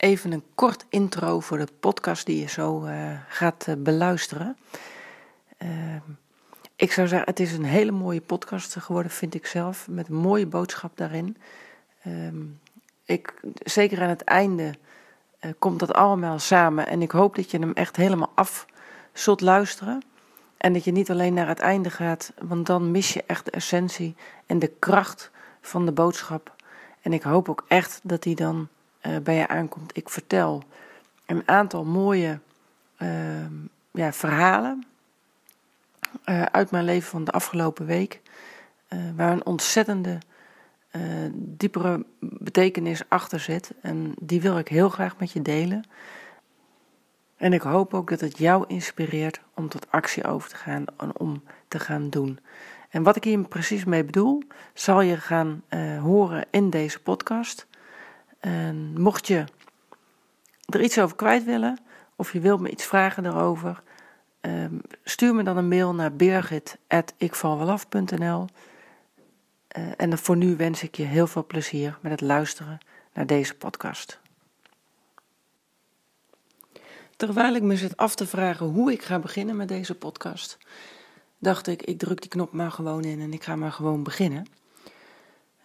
even een kort intro voor de podcast die je zo uh, gaat uh, beluisteren. Uh, ik zou zeggen, het is een hele mooie podcast geworden, vind ik zelf, met een mooie boodschap daarin. Ehm, ik, zeker aan het einde uh, komt dat allemaal samen en ik hoop dat je hem echt helemaal af zult luisteren. En dat je niet alleen naar het einde gaat, want dan mis je echt de essentie en de kracht van de boodschap. En ik hoop ook echt dat die dan uh, bij je aankomt. Ik vertel een aantal mooie uh, ja, verhalen uh, uit mijn leven van de afgelopen week, waar een ontzettende diepere betekenis achter zit. En die wil ik heel graag met je delen. En ik hoop ook dat het jou inspireert om tot actie over te gaan en om te gaan doen. En wat ik hier precies mee bedoel, zal je gaan horen in deze podcast. En mocht je er iets over kwijt willen, of je wilt me iets vragen daarover, um, stuur me dan een mail naar birgit.ikvalwelaf.nl. Uh, en voor nu wens ik je heel veel plezier met het luisteren naar deze podcast. Terwijl ik me zit af te vragen hoe ik ga beginnen met deze podcast, dacht ik, ik druk die knop maar gewoon in en ik ga maar gewoon beginnen.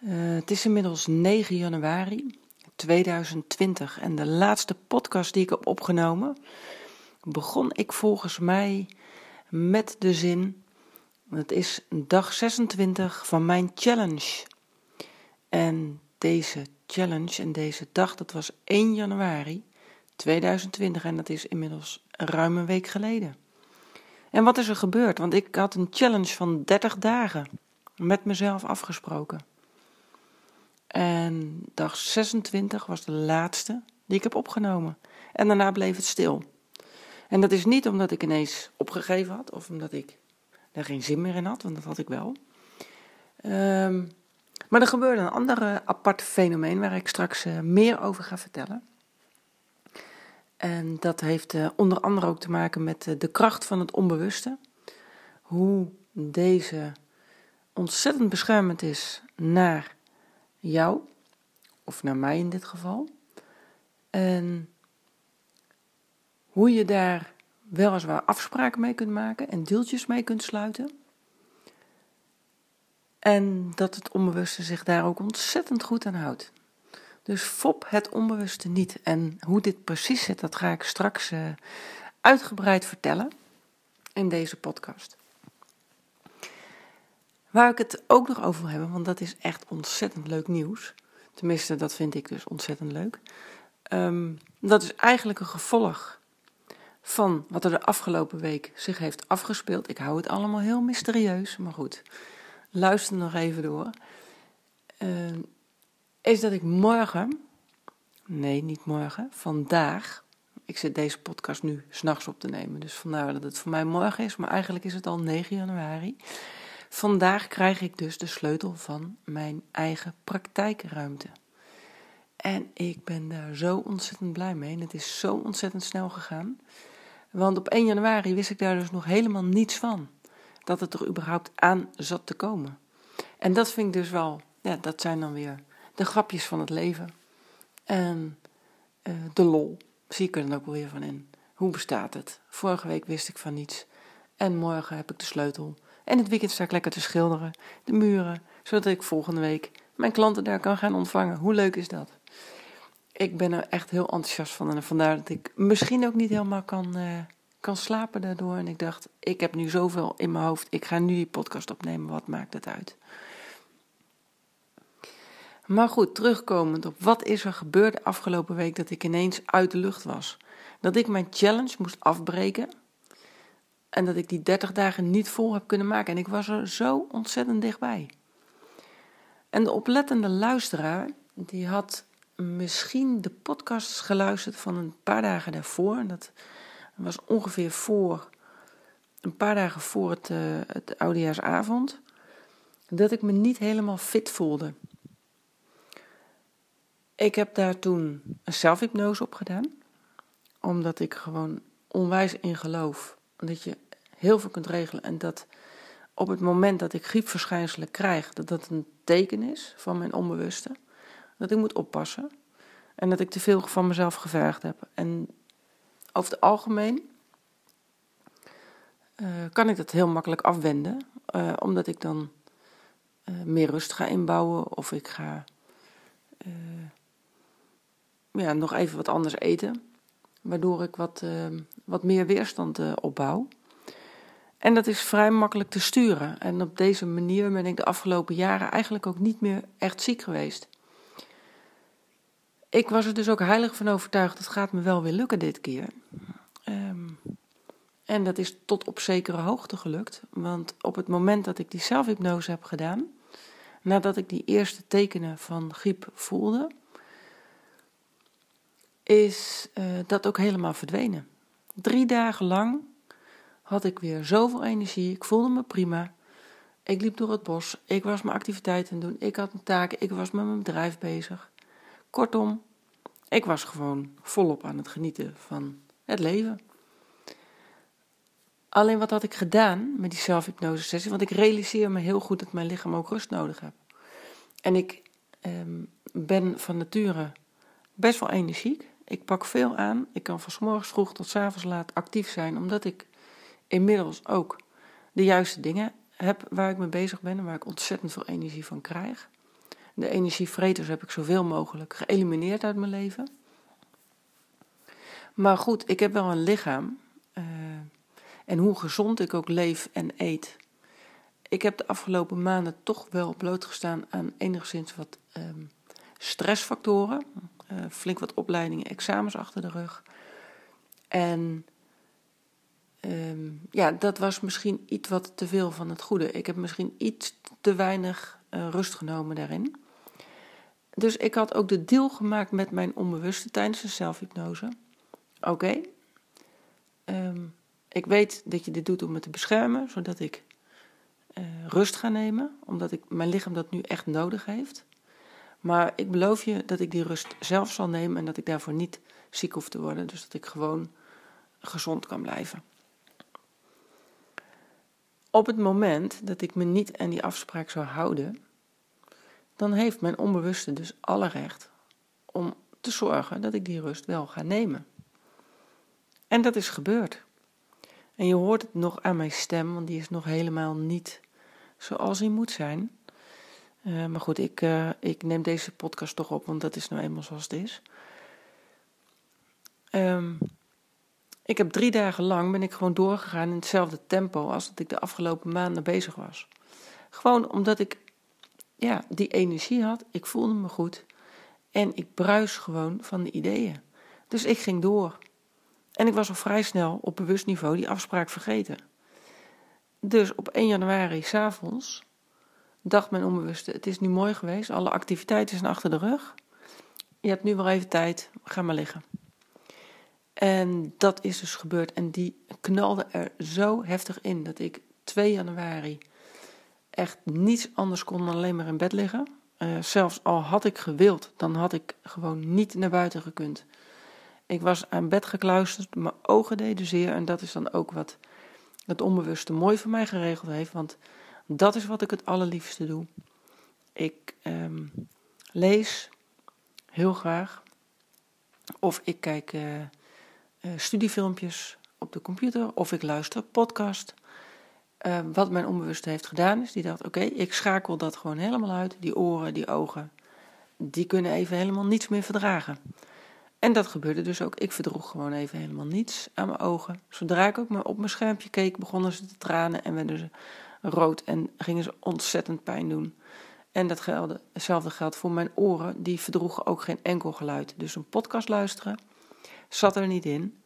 Uh, het is inmiddels 9 januari 2020. En de laatste podcast die ik heb opgenomen, begon ik volgens mij met de zin: Het is dag 26 van mijn challenge. En deze challenge en deze dag, dat was 1 januari 2020 en dat is inmiddels ruim een week geleden. En wat is er gebeurd? Want ik had een challenge van 30 dagen met mezelf afgesproken. En dag 26 was de laatste die ik heb opgenomen. En daarna bleef het stil. En dat is niet omdat ik ineens opgegeven had of omdat ik er geen zin meer in had, want dat had ik wel. Um, maar er gebeurde een ander apart fenomeen waar ik straks uh, meer over ga vertellen. En dat heeft uh, onder andere ook te maken met de kracht van het onbewuste. Hoe deze ontzettend beschermend is naar jou, of naar mij in dit geval. En hoe je daar weliswaar afspraken mee kunt maken en deeltjes mee kunt sluiten. En dat het onbewuste zich daar ook ontzettend goed aan houdt. Dus fop het onbewuste niet. En hoe dit precies zit, dat ga ik straks uh, uitgebreid vertellen in deze podcast. Waar ik het ook nog over wil hebben, want dat is echt ontzettend leuk nieuws. Tenminste, dat vind ik dus ontzettend leuk. Um, dat is eigenlijk een gevolg van wat er de afgelopen week zich heeft afgespeeld. Ik hou het allemaal heel mysterieus, maar goed. Luister nog even door. Uh, is dat ik morgen, nee, niet morgen, vandaag. Ik zit deze podcast nu s'nachts op te nemen, dus vandaar dat het voor mij morgen is, maar eigenlijk is het al 9 januari. Vandaag krijg ik dus de sleutel van mijn eigen praktijkruimte. En ik ben daar zo ontzettend blij mee. Het is zo ontzettend snel gegaan. Want op 1 januari wist ik daar dus nog helemaal niets van. Dat het er überhaupt aan zat te komen. En dat vind ik dus wel, ja, dat zijn dan weer de grapjes van het leven. En uh, de lol, zie ik er dan ook wel weer van in. Hoe bestaat het? Vorige week wist ik van niets. En morgen heb ik de sleutel en het weekend sta ik lekker te schilderen, de muren, zodat ik volgende week mijn klanten daar kan gaan ontvangen. Hoe leuk is dat? Ik ben er echt heel enthousiast van en vandaar dat ik misschien ook niet helemaal kan, uh, kan slapen daardoor. En ik dacht, ik heb nu zoveel in mijn hoofd, ik ga nu die podcast opnemen, wat maakt het uit? Maar goed, terugkomend op wat is er gebeurd de afgelopen week dat ik ineens uit de lucht was. Dat ik mijn challenge moest afbreken en dat ik die 30 dagen niet vol heb kunnen maken. En ik was er zo ontzettend dichtbij. En de oplettende luisteraar, die had misschien de podcast geluisterd van een paar dagen daarvoor. En dat was ongeveer voor, een paar dagen voor het, uh, het oudejaarsavond. Dat ik me niet helemaal fit voelde. Ik heb daar toen een zelfhypnose op gedaan. Omdat ik gewoon onwijs in geloof dat je heel veel kunt regelen. En dat op het moment dat ik griepverschijnselen krijg, dat dat een teken is van mijn onbewuste. Dat ik moet oppassen. En dat ik te veel van mezelf gevergd heb. En over het algemeen uh, kan ik dat heel makkelijk afwenden. Uh, omdat ik dan uh, meer rust ga inbouwen of ik ga ja, nog even wat anders eten. Waardoor ik wat, wat meer weerstand opbouw. En dat is vrij makkelijk te sturen. En op deze manier ben ik de afgelopen jaren eigenlijk ook niet meer echt ziek geweest. Ik was er dus ook heilig van overtuigd, het gaat me wel weer lukken dit keer. Um, en dat is tot op zekere hoogte gelukt. Want op het moment dat ik die zelfhypnose heb gedaan, nadat ik die eerste tekenen van griep voelde, is uh, dat ook helemaal verdwenen. Drie dagen lang had ik weer zoveel energie. Ik voelde me prima. Ik liep door het bos. Ik was mijn activiteiten aan doen. Ik had een taken. Ik was met mijn bedrijf bezig. Kortom, ik was gewoon volop aan het genieten van het leven. Alleen wat had ik gedaan met die zelfhypnose sessie? Want ik realiseer me heel goed dat mijn lichaam ook rust nodig heeft. En ik ehm, ben van nature best wel energiek. Ik pak veel aan. Ik kan van s morgens vroeg tot s avonds laat actief zijn, omdat ik inmiddels ook de juiste dingen heb waar ik mee bezig ben en waar ik ontzettend veel energie van krijg. De energievreters heb ik zoveel mogelijk geëlimineerd uit mijn leven. Maar goed, ik heb wel een lichaam. Uh, en hoe gezond ik ook leef en eet. Ik heb de afgelopen maanden toch wel blootgestaan aan enigszins wat um, stressfactoren. Uh, flink wat opleidingen, examens achter de rug. En um, ja, dat was misschien iets wat te veel van het goede. Ik heb misschien iets te weinig uh, rust genomen daarin. Dus ik had ook de deal gemaakt met mijn onbewuste tijdens de zelfhypnose. Oké, um, ik weet dat je dit doet om me te beschermen, zodat ik uh, rust ga nemen, omdat ik, mijn lichaam dat nu echt nodig heeft. Maar ik beloof je dat ik die rust zelf zal nemen en dat ik daarvoor niet ziek hoef te worden. Dus dat ik gewoon gezond kan blijven. Op het moment dat ik me niet aan die afspraak zou houden, dan heeft mijn onbewuste dus alle recht om te zorgen dat ik die rust wel ga nemen. En dat is gebeurd. En je hoort het nog aan mijn stem, want die is nog helemaal niet zoals hij moet zijn. Uh, maar goed, ik, uh, ik neem deze podcast toch op, want dat is nou eenmaal zoals het is. Um, ik heb drie dagen lang ben ik gewoon doorgegaan in hetzelfde tempo als dat ik de afgelopen maanden bezig was. Gewoon omdat ik ja, die energie had, ik voelde me goed en ik bruis gewoon van de ideeën. Dus ik ging door. En ik was al vrij snel op bewust niveau die afspraak vergeten. Dus op 1 januari s'avonds dacht mijn onbewuste: Het is nu mooi geweest, alle activiteiten zijn achter de rug. Je hebt nu wel even tijd, ga maar liggen. En dat is dus gebeurd. En die knalde er zo heftig in dat ik 2 januari echt niets anders kon dan alleen maar in bed liggen. Uh, zelfs al had ik gewild, dan had ik gewoon niet naar buiten gekund. Ik was aan bed gekluisterd, mijn ogen deden zeer. En dat is dan ook wat het onbewuste mooi voor mij geregeld heeft. Want dat is wat ik het allerliefste doe. Ik um, lees heel graag. Of ik kijk uh, studiefilmpjes op de computer. Of ik luister podcast. Uh, wat mijn onbewuste heeft gedaan is, die dacht, oké, ik schakel dat gewoon helemaal uit. Die oren, die ogen, die kunnen even helemaal niets meer verdragen. En dat gebeurde dus ook. Ik verdroeg gewoon even helemaal niets aan mijn ogen. Zodra ik ook maar op mijn schermpje keek, begonnen ze te tranen en werden ze rood en gingen ze ontzettend pijn doen. En dat hetzelfde geldt voor mijn oren, die verdroegen ook geen enkel geluid. Dus een podcast luisteren zat er niet in.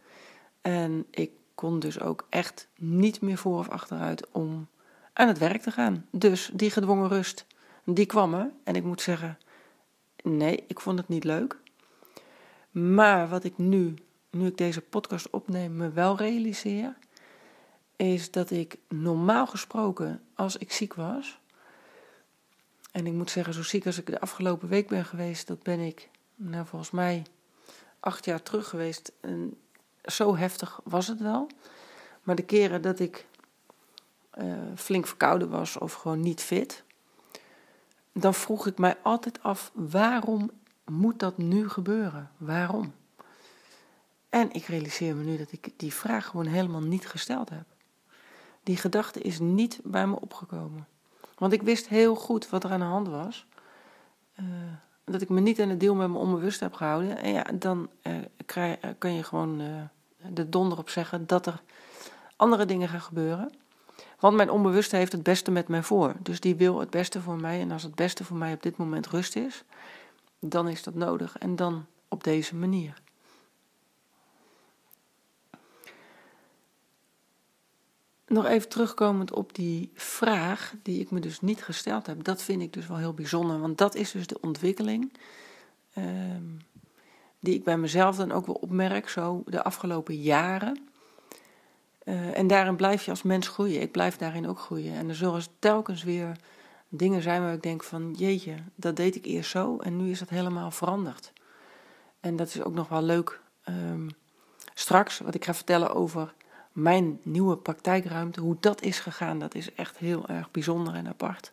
En ik kon dus ook echt niet meer voor of achteruit om aan het werk te gaan. Dus die gedwongen rust, die kwam er. En ik moet zeggen, nee, ik vond het niet leuk. Maar wat ik nu, nu ik deze podcast opneem, me wel realiseer, is dat ik normaal gesproken, als ik ziek was, en ik moet zeggen, zo ziek als ik de afgelopen week ben geweest, dat ben ik, nou volgens mij, acht jaar terug geweest. En zo heftig was het wel. Maar de keren dat ik uh, flink verkouden was of gewoon niet fit, dan vroeg ik mij altijd af waarom moet dat nu gebeuren? Waarom? En ik realiseer me nu dat ik die vraag gewoon helemaal niet gesteld heb. Die gedachte is niet bij me opgekomen. Want ik wist heel goed wat er aan de hand was. Dat ik me niet aan het deel met mijn onbewust heb gehouden. En ja, dan uh, krijg, kan je gewoon uh, de donder op zeggen dat er andere dingen gaan gebeuren. Want mijn onbewuste heeft het beste met mij voor. Dus die wil het beste voor mij. En als het beste voor mij op dit moment rust is, dan is dat nodig. En dan op deze manier. Nog even terugkomend op die vraag die ik me dus niet gesteld heb. Dat vind ik dus wel heel bijzonder. Want dat is dus de ontwikkeling ehm, die ik bij mezelf dan ook wel opmerk zo de afgelopen jaren. Uh, en daarin blijf je als mens groeien. Ik blijf daarin ook groeien. En er zullen telkens weer dingen zijn waar ik denk van jeetje, dat deed ik eerst zo en nu is dat helemaal veranderd. En dat is ook nog wel leuk. Um, straks, wat ik ga vertellen over mijn nieuwe praktijkruimte, hoe dat is gegaan, dat is echt heel erg bijzonder en apart.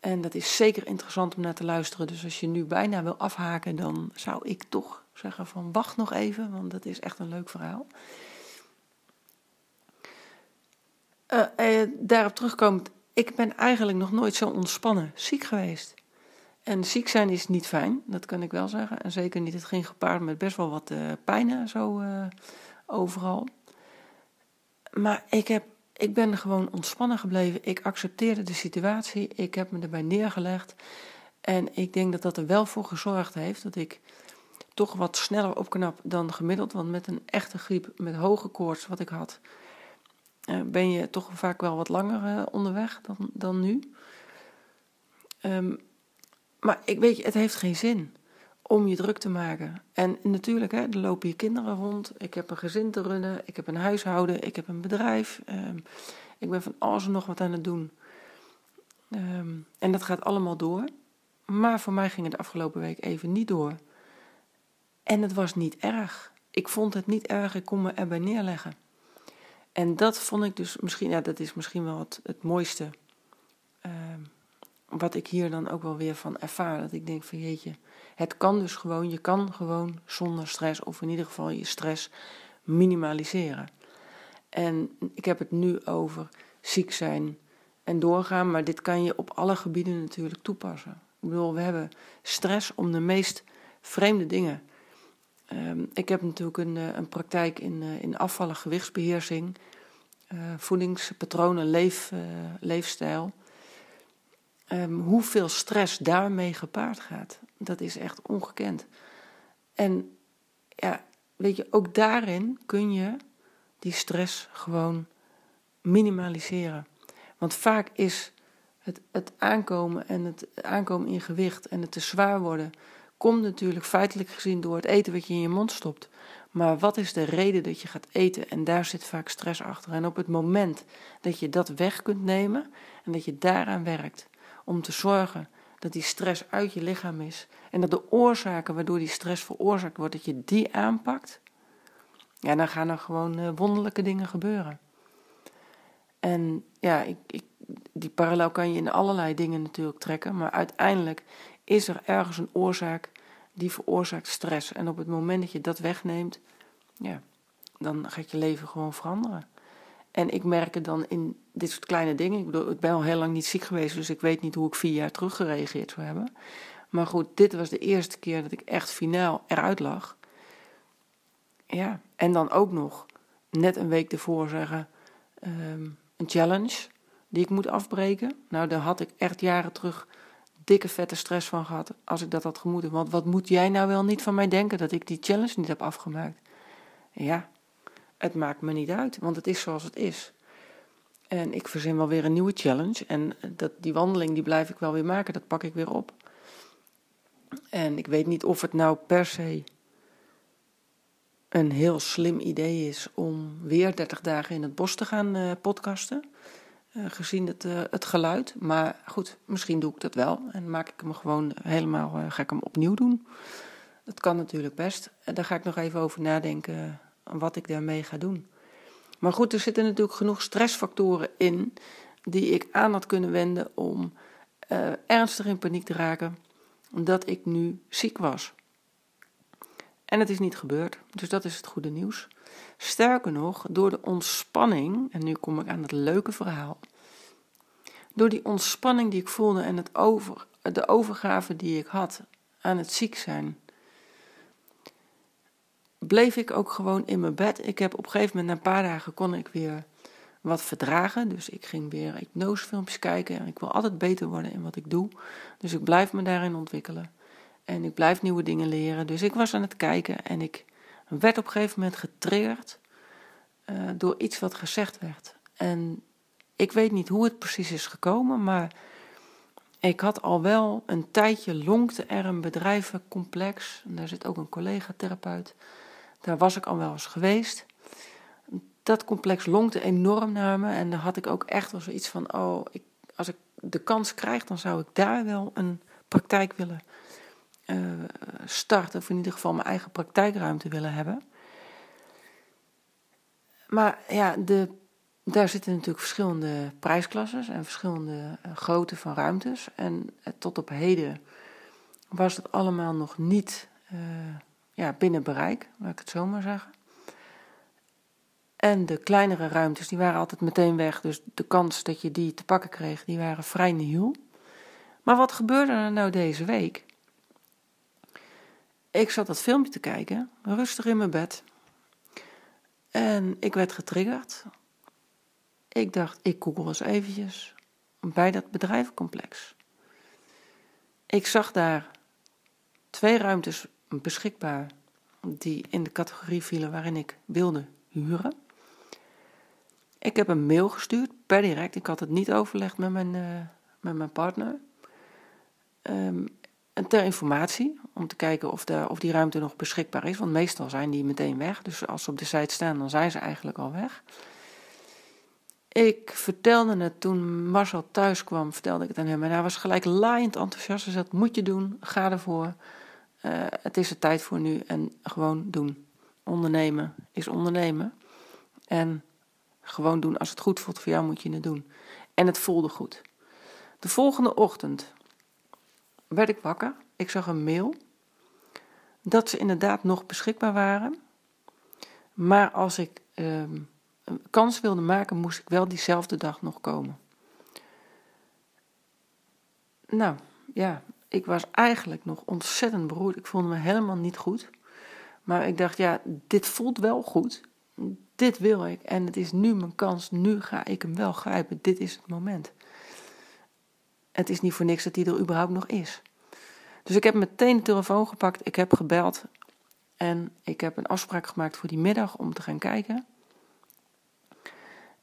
En dat is zeker interessant om naar te luisteren. Dus als je nu bijna wil afhaken, dan zou ik toch zeggen van wacht nog even, want dat is echt een leuk verhaal. Uh, uh, daarop terugkomend, ik ben eigenlijk nog nooit zo ontspannen ziek geweest. En ziek zijn is niet fijn, dat kan ik wel zeggen. En zeker niet, het ging gepaard met best wel wat uh, pijnen zo overal. Maar ik, heb, ik ben gewoon ontspannen gebleven. Ik accepteerde de situatie. Ik heb me erbij neergelegd. En ik denk dat dat er wel voor gezorgd heeft dat ik toch wat sneller opknap dan gemiddeld. Want met een echte griep, met hoge koorts wat ik had, eh, ben je toch vaak wel wat langer eh, onderweg dan, dan nu. Um, maar ik weet het heeft geen zin om je druk te maken. En natuurlijk, hè, er lopen je kinderen rond. Ik heb een gezin te runnen. Ik heb een huishouden. Ik heb een bedrijf. Um, ik ben van alles nog wat aan het doen. Um, en dat gaat allemaal door. Maar voor mij ging het de afgelopen week even niet door. En het was niet erg. Ik vond het niet erg. Ik kon me erbij neerleggen. En dat vond ik dus misschien, ja, dat is misschien wel het, het mooiste. Um, wat ik hier dan ook wel weer van ervaar. Dat ik denk van jeetje, het kan dus gewoon, je kan gewoon zonder stress, of in ieder geval je stress minimaliseren. En ik heb het nu over ziek zijn en doorgaan, maar dit kan je op alle gebieden natuurlijk toepassen. Ik bedoel, we hebben stress om de meest vreemde dingen. Um, ik heb natuurlijk een, eh, een praktijk in, uh, in afvallen, gewichtsbeheersing, uh, voedingspatronen, leef, leefstijl. Um, hoeveel stress daarmee gepaard gaat. Dat is echt ongekend. En ja, weet je, ook daarin kun je die stress gewoon minimaliseren. Want vaak is het, het aankomen en het aankomen in gewicht en het te zwaar worden, komt natuurlijk feitelijk gezien door het eten wat je in je mond stopt. Maar wat is de reden dat je gaat eten? En daar zit vaak stress achter. En op het moment dat je dat weg kunt nemen en dat je daaraan werkt, om te zorgen dat die stress uit je lichaam is en dat de oorzaken waardoor die stress veroorzaakt wordt, dat je die aanpakt, ja, dan gaan er gewoon uh, wonderlijke dingen gebeuren. En ja, ik, ik, die parallel kan je in allerlei dingen natuurlijk trekken, maar uiteindelijk is er ergens een oorzaak die veroorzaakt stress. En op het moment dat je dat wegneemt, ja, dan gaat je leven gewoon veranderen. En ik merk het dan in dit soort kleine dingen. Ik bedoel, ik ben al heel lang niet ziek geweest, dus ik weet niet hoe ik vier jaar terug gereageerd zou hebben. Maar goed, dit was de eerste keer dat ik echt finaal eruit lag. Ja, en dan ook nog net een week ervoor zeggen: um, een challenge die ik moet afbreken. Nou, daar had ik echt jaren terug dikke vette stress van gehad als ik dat had gemoeten. Want wat moet jij nou wel niet van mij denken dat ik die challenge niet heb afgemaakt? Ja, het maakt me niet uit, want het is zoals het is. En ik verzin wel weer een nieuwe challenge. En dat, die wandeling die blijf ik wel weer maken, dat pak ik weer op. En ik weet niet of het nou per se een heel slim idee is om weer 30 dagen in het bos te gaan uh, podcasten. Uh, gezien het, het geluid. Maar goed, misschien doe ik dat wel. En maak ik hem gewoon helemaal, ga ik hem opnieuw doen. Dat kan natuurlijk best. En daar ga ik nog even over nadenken wat ik daarmee ga doen. Maar goed, er zitten natuurlijk genoeg stressfactoren in die ik aan had kunnen wenden om uh, ernstig in paniek te raken. dat ik nu ziek was. En het is niet gebeurd, dus dat is het goede nieuws. Sterker nog, door de ontspanning, en nu kom ik aan het leuke verhaal. Door die ontspanning die ik voelde en het over, de overgave die ik had aan het ziek zijn, bleef ik ook gewoon in mijn bed. Ik heb op een gegeven moment, na een paar dagen, kon ik weer wat verdragen. Dus ik ging weer hypnosefilmpjes kijken. En ik wil altijd beter worden in wat ik doe. Dus ik blijf me daarin ontwikkelen. En ik blijf nieuwe dingen leren. Dus ik was aan het kijken en ik werd op een gegeven moment getriggerd uh, door iets wat gezegd werd. En ik weet niet hoe het precies is gekomen, maar ik had al wel een tijdje longte er een bedrijvencomplex. En daar zit ook een collega-therapeut. Daar was ik al wel eens geweest. Dat complex longte enorm naar me. En daar had ik ook echt wel zoiets van: oh, ik, als ik de kans krijg, dan zou ik daar wel een praktijk willen uh, starten. Of in ieder geval mijn eigen praktijkruimte willen hebben. Maar ja, de, daar zitten natuurlijk verschillende prijsklasses en verschillende uh, grootte van ruimtes. En uh, tot op heden was het allemaal nog niet ja, binnen bereik, laat ik het zo maar zeggen. En de kleinere ruimtes, die waren altijd meteen weg. Dus de kans dat je die te pakken kreeg, die waren vrij nieuw. Maar wat gebeurde er nou deze week? Ik zat dat filmpje te kijken, rustig in mijn bed. En ik werd getriggerd. Ik dacht, ik google eens eventjes bij dat bedrijvencomplex. Ik zag daar twee ruimtes beschikbaar die in de categorie vielen waarin ik wilde huren. Ik heb een mail gestuurd per direct. Ik had het niet overlegd met mijn, uh, met mijn partner. Um, en ter informatie, om te kijken of, de, of die ruimte nog beschikbaar is. Want meestal zijn die meteen weg. Dus als ze op de site staan, dan zijn ze eigenlijk al weg. Ik vertelde het toen Marcel thuis kwam, vertelde ik het aan hem. En hij was gelijk laaiend enthousiast. Hij moet je doen, ga ervoor. Uh, het is er tijd voor nu en gewoon doen. Ondernemen is ondernemen. En gewoon doen, als het goed voelt voor jou, moet je het doen. En het voelde goed. De volgende ochtend werd ik wakker. Ik zag een mail dat ze inderdaad nog beschikbaar waren. Maar als ik ehm, een kans wilde maken, moest ik wel diezelfde dag nog komen. Nou, ja, ik was eigenlijk nog ontzettend beroerd. Ik voelde me helemaal niet goed. Maar ik dacht, ja, dit voelt wel goed. Dit wil ik. En het is nu mijn kans. Nu ga ik hem wel grijpen. Dit is het moment. Het is niet voor niks dat hij er überhaupt nog is. Dus ik heb meteen de telefoon gepakt. Ik heb gebeld. En ik heb een afspraak gemaakt voor die middag om te gaan kijken.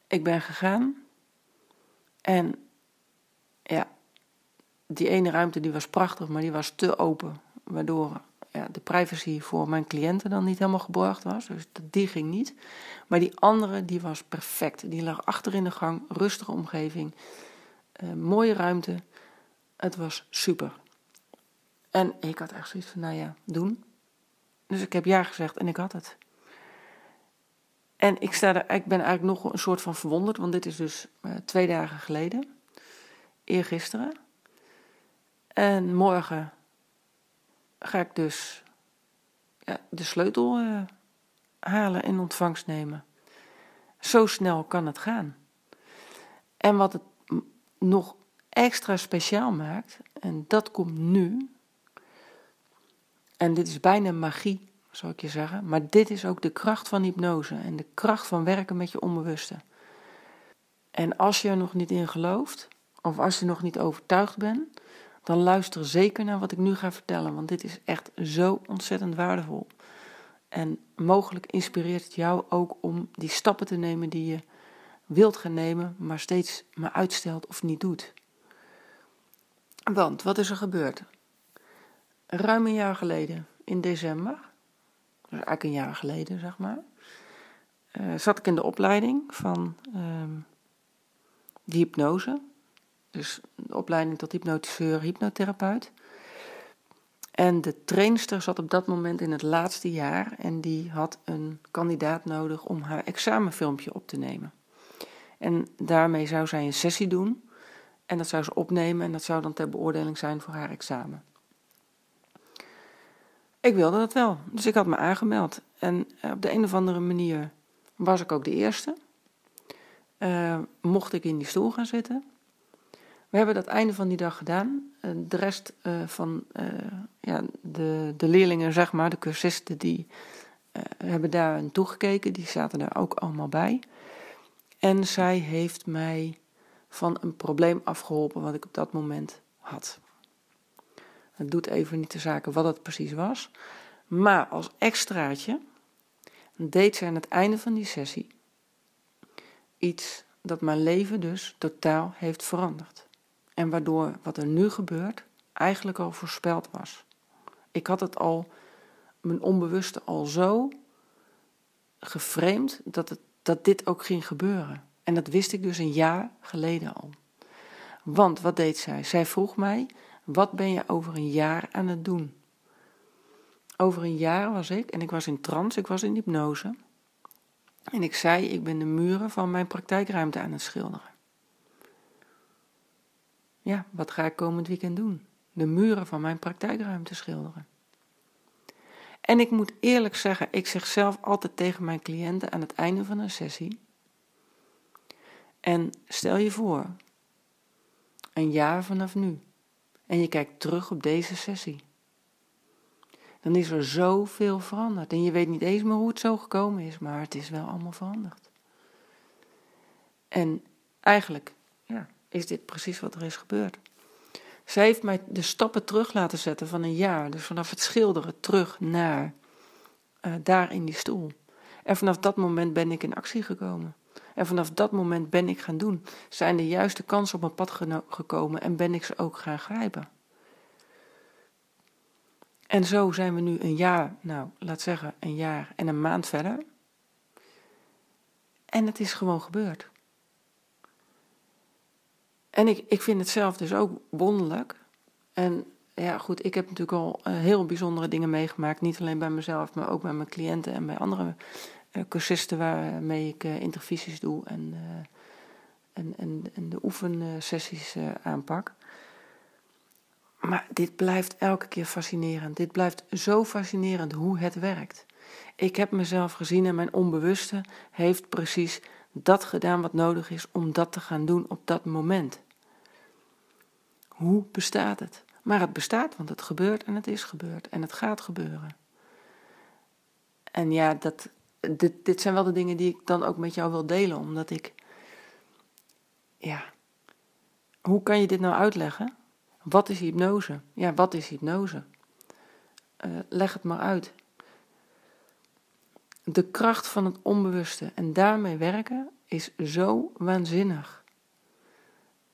Ik ben gegaan. En ja, die ene ruimte die was prachtig, maar die was te open. Waardoor ja, de privacy voor mijn cliënten dan niet helemaal geborgd was. Dus die ging niet. Maar die andere, die was perfect. Die lag achter in de gang, rustige omgeving, uh, mooie ruimte. Het was super. En ik had echt zoiets van, nou ja, doen. Dus ik heb ja gezegd en ik had het. En ik, sta er, ik ben eigenlijk nog een soort van verwonderd, want dit is dus uh, twee dagen geleden, eergisteren. En morgen ga ik dus ja, de sleutel uh, halen en ontvangst nemen. Zo snel kan het gaan. En wat het nog extra speciaal maakt, en dat komt nu, en dit is bijna magie, zou ik je zeggen, maar dit is ook de kracht van hypnose en de kracht van werken met je onbewuste. En als je er nog niet in gelooft, of als je nog niet overtuigd bent, dan luister zeker naar wat ik nu ga vertellen, want dit is echt zo ontzettend waardevol. En mogelijk inspireert het jou ook om die stappen te nemen die je wilt gaan nemen, maar steeds maar uitstelt of niet doet. Want wat is er gebeurd? Ruim een jaar geleden, in december, dus eigenlijk een jaar geleden zeg maar, uh, zat ik in de opleiding van um, de hypnose. Dus de opleiding tot hypnotiseur, hypnotherapeut. En de trainster zat op dat moment in het laatste jaar en die had een kandidaat nodig om haar examenfilmpje op te nemen. En daarmee zou zij een sessie doen en dat zou ze opnemen en dat zou dan ter beoordeling zijn voor haar examen. ik wilde dat wel. Dus ik had me aangemeld. En eh, op de een of andere manier was ik ook de eerste. Uh, mocht ik in die stoel gaan zitten. We hebben dat einde van die dag gedaan. Uh, de rest uh, van ja, de, de leerlingen, zeg maar, de cursisten, die hebben daar aan toegekeken. Die zaten daar ook allemaal bij. En zij heeft mij van een probleem afgeholpen wat ik op dat moment had. Het doet even niet de zaken wat het precies was. Maar als extraatje deed ze aan het einde van die sessie iets dat mijn leven dus totaal heeft veranderd. En waardoor wat er nu gebeurt eigenlijk al voorspeld was. Ik had het al, mijn onbewuste al zo geframed dat, dat dit ook ging gebeuren. En dat wist ik dus een jaar geleden al. Want wat deed zij? Zij vroeg mij: wat ben je over een jaar aan het doen? Over een jaar was ik, en ik was in trance, ik was in hypnose. En ik zei: Ik ben de muren van mijn praktijkruimte aan het schilderen. Ja, wat ga ik komend weekend doen? De muren van mijn praktijkruimte schilderen. En ik moet eerlijk zeggen, ik zeg zelf altijd tegen mijn cliënten aan het einde van een sessie: en stel je voor, een jaar vanaf nu, en je kijkt terug op deze sessie. Dan is er zoveel veranderd. En je weet niet eens meer hoe het zo gekomen is, maar het is wel allemaal veranderd. En eigenlijk is dit precies wat er is gebeurd. Zij heeft mij de stappen terug laten zetten van een jaar. Dus vanaf het schilderen terug naar uh, daar in die stoel. En vanaf dat moment ben ik in actie gekomen. En vanaf dat moment ben ik gaan doen. Zijn de juiste kansen op mijn pad gekomen en ben ik ze ook gaan grijpen. En zo zijn we nu een jaar, nou laat zeggen een jaar en een maand verder. En het is gewoon gebeurd. En ik, ik vind het zelf dus ook wonderlijk. En ja, goed, ik heb natuurlijk al uh, heel bijzondere dingen meegemaakt. Niet alleen bij mezelf, maar ook bij mijn cliënten en bij andere uh, cursisten waarmee ik uh, intervisies doe en, en, en, en, de oefensessies aanpak. Maar dit blijft elke keer fascinerend. Dit blijft zo fascinerend hoe het werkt. Ik heb mezelf gezien en mijn onbewuste heeft precies dat gedaan wat nodig is om dat te gaan doen op dat moment. Hoe bestaat het? Maar het bestaat, want het gebeurt en het is gebeurd en het gaat gebeuren. En ja, dat, dit, dit zijn wel de dingen die ik dan ook met jou wil delen, omdat ik, ja, hoe kan je dit nou uitleggen? Wat is hypnose? Ja, wat is hypnose? Uh, leg het maar uit. De kracht van het onbewuste en daarmee werken is zo waanzinnig.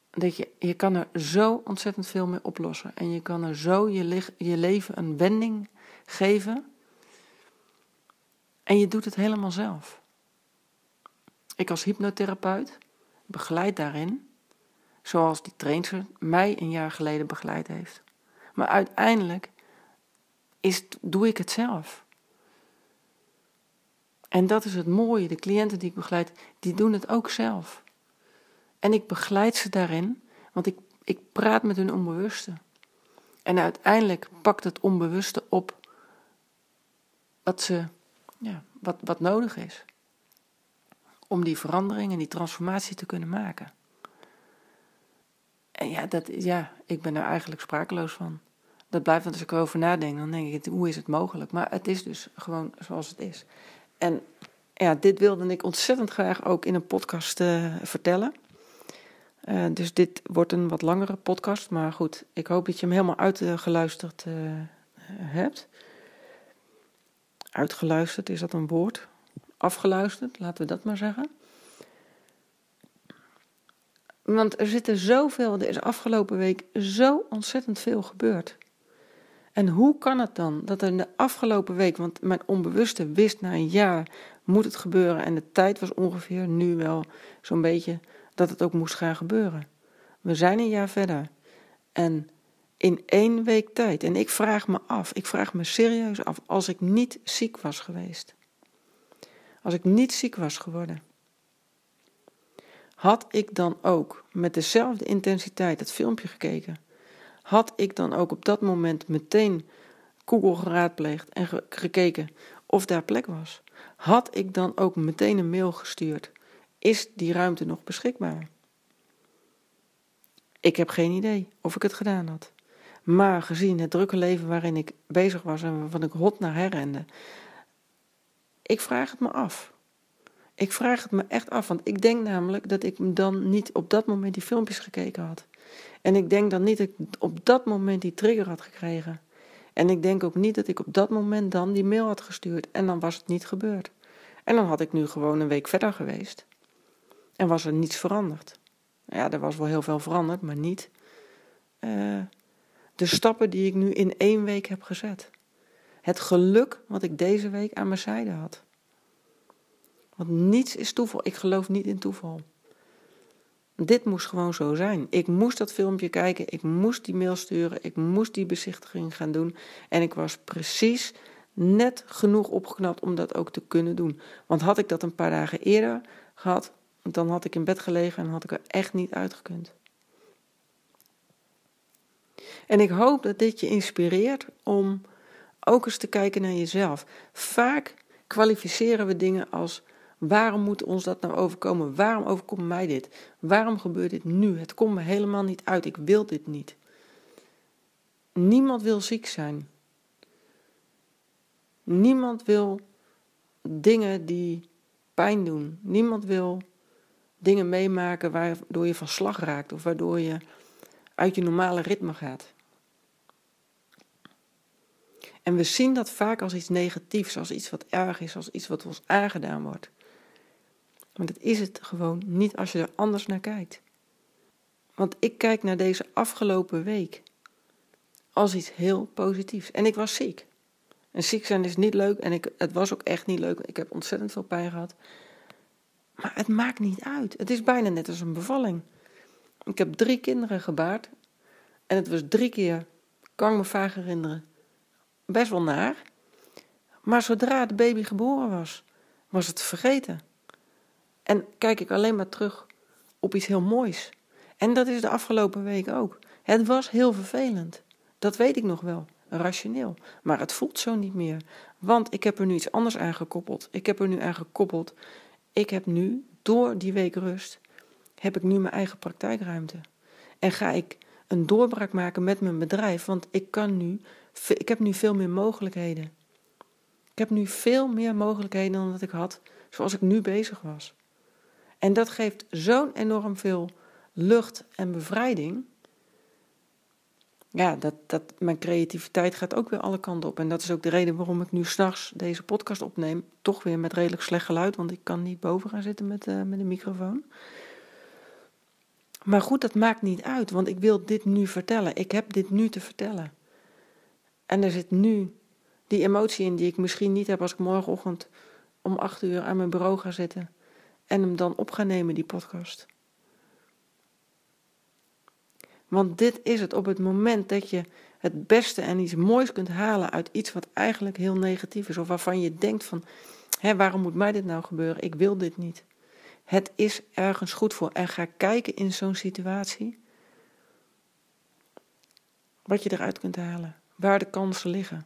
Dat je, je kan er zo ontzettend veel mee oplossen. En je kan er zo je, je leven een wending geven en je doet het helemaal zelf. Ik als hypnotherapeut begeleid daarin, zoals die trainer mij een jaar geleden begeleid heeft. Maar uiteindelijk is, doe ik het zelf. En dat is het mooie. De cliënten die ik begeleid, die doen het ook zelf. En ik begeleid ze daarin, want ik, ik praat met hun onbewuste. En uiteindelijk pakt het onbewuste op wat ze ja, wat, wat nodig is. Om die verandering en die transformatie te kunnen maken. En ja, dat, ja, ik ben er eigenlijk sprakeloos van. Dat blijft, want als ik erover nadenk, dan denk ik, hoe is het mogelijk? Maar het is dus gewoon zoals het is. En ja, dit wilde ik ontzettend graag ook in een podcast uh, vertellen. Uh, dus dit wordt een wat langere podcast. Maar goed, ik hoop dat je hem helemaal uitgeluisterd uh, hebt uitgeluisterd, is dat een woord? Afgeluisterd, laten we dat maar zeggen. Want er zitten zoveel, er is afgelopen week zo ontzettend veel gebeurd. En hoe kan het dan dat er in de afgelopen week, want mijn onbewuste wist na een jaar moet het gebeuren en de tijd was ongeveer nu wel zo'n beetje dat het ook moest gaan gebeuren. We zijn een jaar verder en in één week tijd. En ik vraag me af, ik vraag me serieus af, als ik niet ziek was geweest, als ik niet ziek was geworden, had ik dan ook met dezelfde intensiteit het filmpje gekeken? Had ik dan ook op dat moment meteen Google geraadpleegd en gekeken of daar plek was. Had ik dan ook meteen een mail gestuurd? Is die ruimte nog beschikbaar? Ik heb geen idee of ik het gedaan had. Maar gezien het drukke leven waarin ik bezig was en waarvan ik hot naar herrende, ik vraag het me af. Ik vraag het me echt af, want ik denk namelijk dat ik dan niet op dat moment die filmpjes gekeken had. En ik denk dan niet dat ik op dat moment die trigger had gekregen. En ik denk ook niet dat ik op dat moment dan die mail had gestuurd en dan was het niet gebeurd. En dan had ik nu gewoon een week verder geweest. En was er niets veranderd. Ja, er was wel heel veel veranderd, maar niet uh, de stappen die ik nu in één week heb gezet. Het geluk wat ik deze week aan mijn zijde had. Want niets is toeval. Ik geloof niet in toeval. Dit moest gewoon zo zijn. Ik moest dat filmpje kijken, ik moest die mail sturen, ik moest die bezichtiging gaan doen. En ik was precies net genoeg opgeknapt om dat ook te kunnen doen. Want had ik dat een paar dagen eerder gehad, dan had ik in bed gelegen en had ik er echt niet uitgekund. En ik hoop dat dit je inspireert om ook eens te kijken naar jezelf. Vaak kwalificeren we dingen als waarom moet ons dat nou overkomen? Waarom overkomt mij dit? Waarom gebeurt dit nu? Het komt me helemaal niet uit. Ik wil dit niet. Niemand wil ziek zijn. Niemand wil dingen die pijn doen. Niemand wil dingen meemaken waardoor je van slag raakt of waardoor je uit je normale ritme gaat. En we zien dat vaak als iets negatiefs, als iets wat erg is, als iets wat ons aangedaan wordt. Maar dat is het gewoon niet als je er anders naar kijkt. Want ik kijk naar deze afgelopen week als iets heel positiefs. En ik was ziek. En ziek zijn is niet leuk en ik, het was ook echt niet leuk. Ik heb ontzettend veel pijn gehad. Maar het maakt niet uit. Het is bijna net als een bevalling. Ik heb drie kinderen gebaard. En het was drie keer, kan me vaak herinneren, best wel naar. Maar zodra de baby geboren was, was het vergeten. En kijk ik alleen maar terug op iets heel moois. En dat is de afgelopen week ook. Het was heel vervelend. Dat weet ik nog wel, rationeel. Maar het voelt zo niet meer. Want ik heb er nu iets anders aan gekoppeld. Ik heb er nu aan gekoppeld. Ik heb nu, door die week rust, heb ik nu mijn eigen praktijkruimte. En ga ik een doorbraak maken met mijn bedrijf. Want ik kan nu, ik heb nu veel meer mogelijkheden. Ik heb nu veel meer mogelijkheden dan dat ik had zoals ik nu bezig was. En dat geeft zo'n enorm veel lucht en bevrijding. Ja, dat, dat, mijn creativiteit gaat ook weer alle kanten op. En dat is ook de reden waarom ik nu s'nachts deze podcast opneem. Toch weer met redelijk slecht geluid, want ik kan niet boven gaan zitten met, uh, met een microfoon. Maar goed, dat maakt niet uit, want ik wil dit nu vertellen. Ik heb dit nu te vertellen. En er zit nu die emotie in die ik misschien niet heb als ik morgenochtend om acht uur aan mijn bureau ga zitten en hem dan op ga nemen, die podcast. Want dit is het op het moment dat je het beste en iets moois kunt halen uit iets wat eigenlijk heel negatief is, of waarvan je denkt van, hé, waarom moet mij dit nou gebeuren? Ik wil dit niet. Het is ergens goed voor. En ga kijken in zo'n situatie wat je eruit kunt halen, waar de kansen liggen.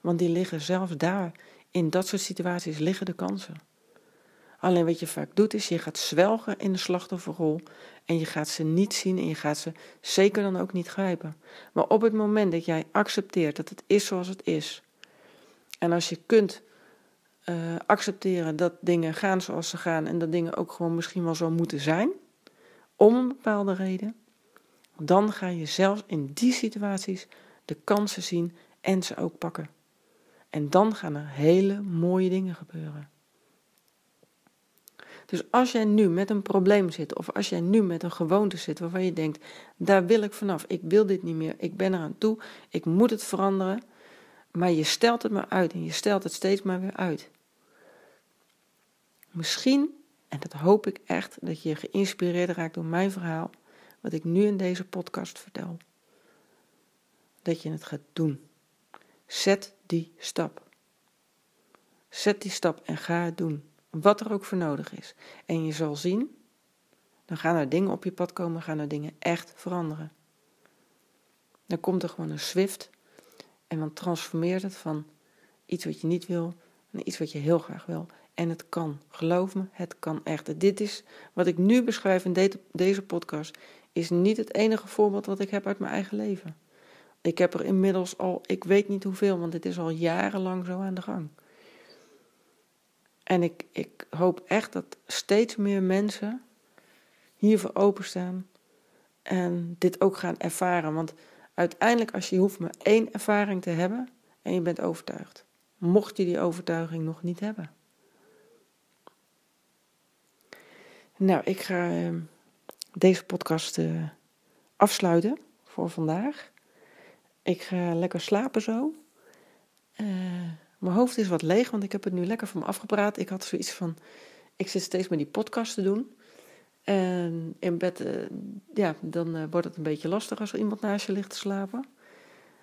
Want die liggen zelfs daar, in dat soort situaties liggen de kansen. Alleen wat je vaak doet is je gaat zwelgen in de slachtofferrol en je gaat ze niet zien en je gaat ze zeker dan ook niet grijpen. Maar op het moment dat jij accepteert dat het is zoals het is en als je kunt uh, accepteren dat dingen gaan zoals ze gaan en dat dingen ook gewoon misschien wel zo moeten zijn, om een bepaalde reden, dan ga je zelfs in die situaties de kansen zien en ze ook pakken. En dan gaan er hele mooie dingen gebeuren. Dus als jij nu met een probleem zit, of als jij nu met een gewoonte zit waarvan je denkt: daar wil ik vanaf, ik wil dit niet meer, ik ben eraan toe, ik moet het veranderen, maar je stelt het maar uit en je stelt het steeds maar weer uit. Misschien, en dat hoop ik echt, dat je geïnspireerd raakt door mijn verhaal, wat ik nu in deze podcast vertel. Dat je het gaat doen. Zet die stap. Zet die stap en ga het doen. Wat er ook voor nodig is. En je zal zien, dan gaan er dingen op je pad komen, gaan er dingen echt veranderen. Dan komt er gewoon een Swift En dan transformeert het van iets wat je niet wil naar iets wat je heel graag wil. En het kan. Geloof me, het kan echt. Dit is wat ik nu beschrijf in deze podcast, is niet het enige voorbeeld wat ik heb uit mijn eigen leven. Ik heb er inmiddels al, ik weet niet hoeveel, want dit is al jarenlang zo aan de gang. En ik, ik hoop echt dat steeds meer mensen hiervoor openstaan en dit ook gaan ervaren. Want uiteindelijk, als je hoeft maar één ervaring te hebben en je bent overtuigd. Mocht je die overtuiging nog niet hebben. Nou, ik ga uh, deze podcast uh, afsluiten voor vandaag. Ik ga lekker slapen zo. Uh, mijn hoofd is wat leeg, want ik heb het nu lekker van me afgepraat. Ik had zoiets van, ik zit steeds met die podcast te doen. En in bed, uh, ja, dan uh, wordt het een beetje lastig als er iemand naast je ligt te slapen.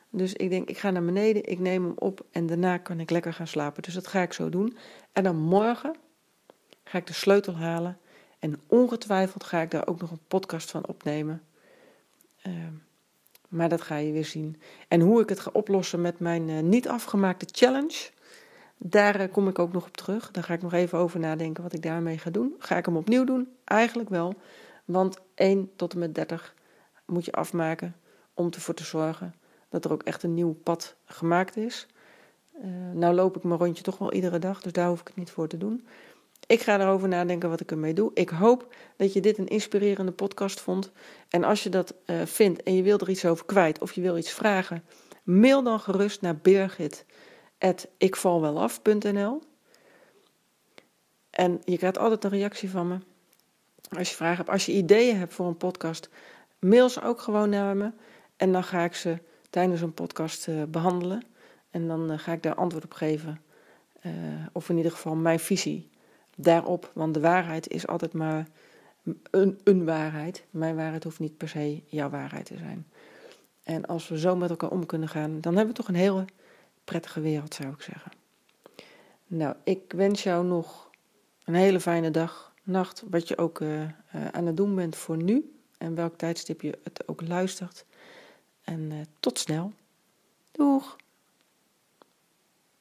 Dus ik denk, ik ga naar beneden, ik neem hem op en daarna kan ik lekker gaan slapen. Dus dat ga ik zo doen. En dan morgen ga ik de sleutel halen. En ongetwijfeld ga ik daar ook nog een podcast van opnemen. Uh, maar dat ga je weer zien. En hoe ik het ga oplossen met mijn uh, niet afgemaakte challenge, daar uh, kom ik ook nog op terug. Daar ga ik nog even over nadenken wat ik daarmee ga doen. Ga ik hem opnieuw doen? Eigenlijk wel. Want 1 tot en met 30 moet je afmaken om ervoor te zorgen dat er ook echt een nieuw pad gemaakt is. Uh, nou loop ik mijn rondje toch wel iedere dag, dus daar hoef ik het niet voor te doen. Ik ga erover nadenken wat ik ermee doe. Ik hoop dat je dit een inspirerende podcast vond. En als je dat uh, vindt en je wilt er iets over kwijt of je wil iets vragen, mail dan gerust naar birgit.ikvalwelaf.nl En je krijgt altijd een reactie van me. Als je vragen hebt, als je ideeën hebt voor een podcast, mail ze ook gewoon naar me. En dan ga ik ze tijdens een podcast uh, behandelen. En dan uh, ga ik daar antwoord op geven. of in ieder geval mijn visie daarop. Want de waarheid is altijd maar een, een waarheid. Mijn waarheid hoeft niet per se jouw waarheid te zijn. En als we zo met elkaar om kunnen gaan, dan hebben we toch een hele prettige wereld, zou ik zeggen. Nou, ik wens jou nog een hele fijne dag, nacht, wat je ook uh, uh, aan het doen bent voor nu. En welk tijdstip je het ook luistert. En uh, tot snel. Doeg!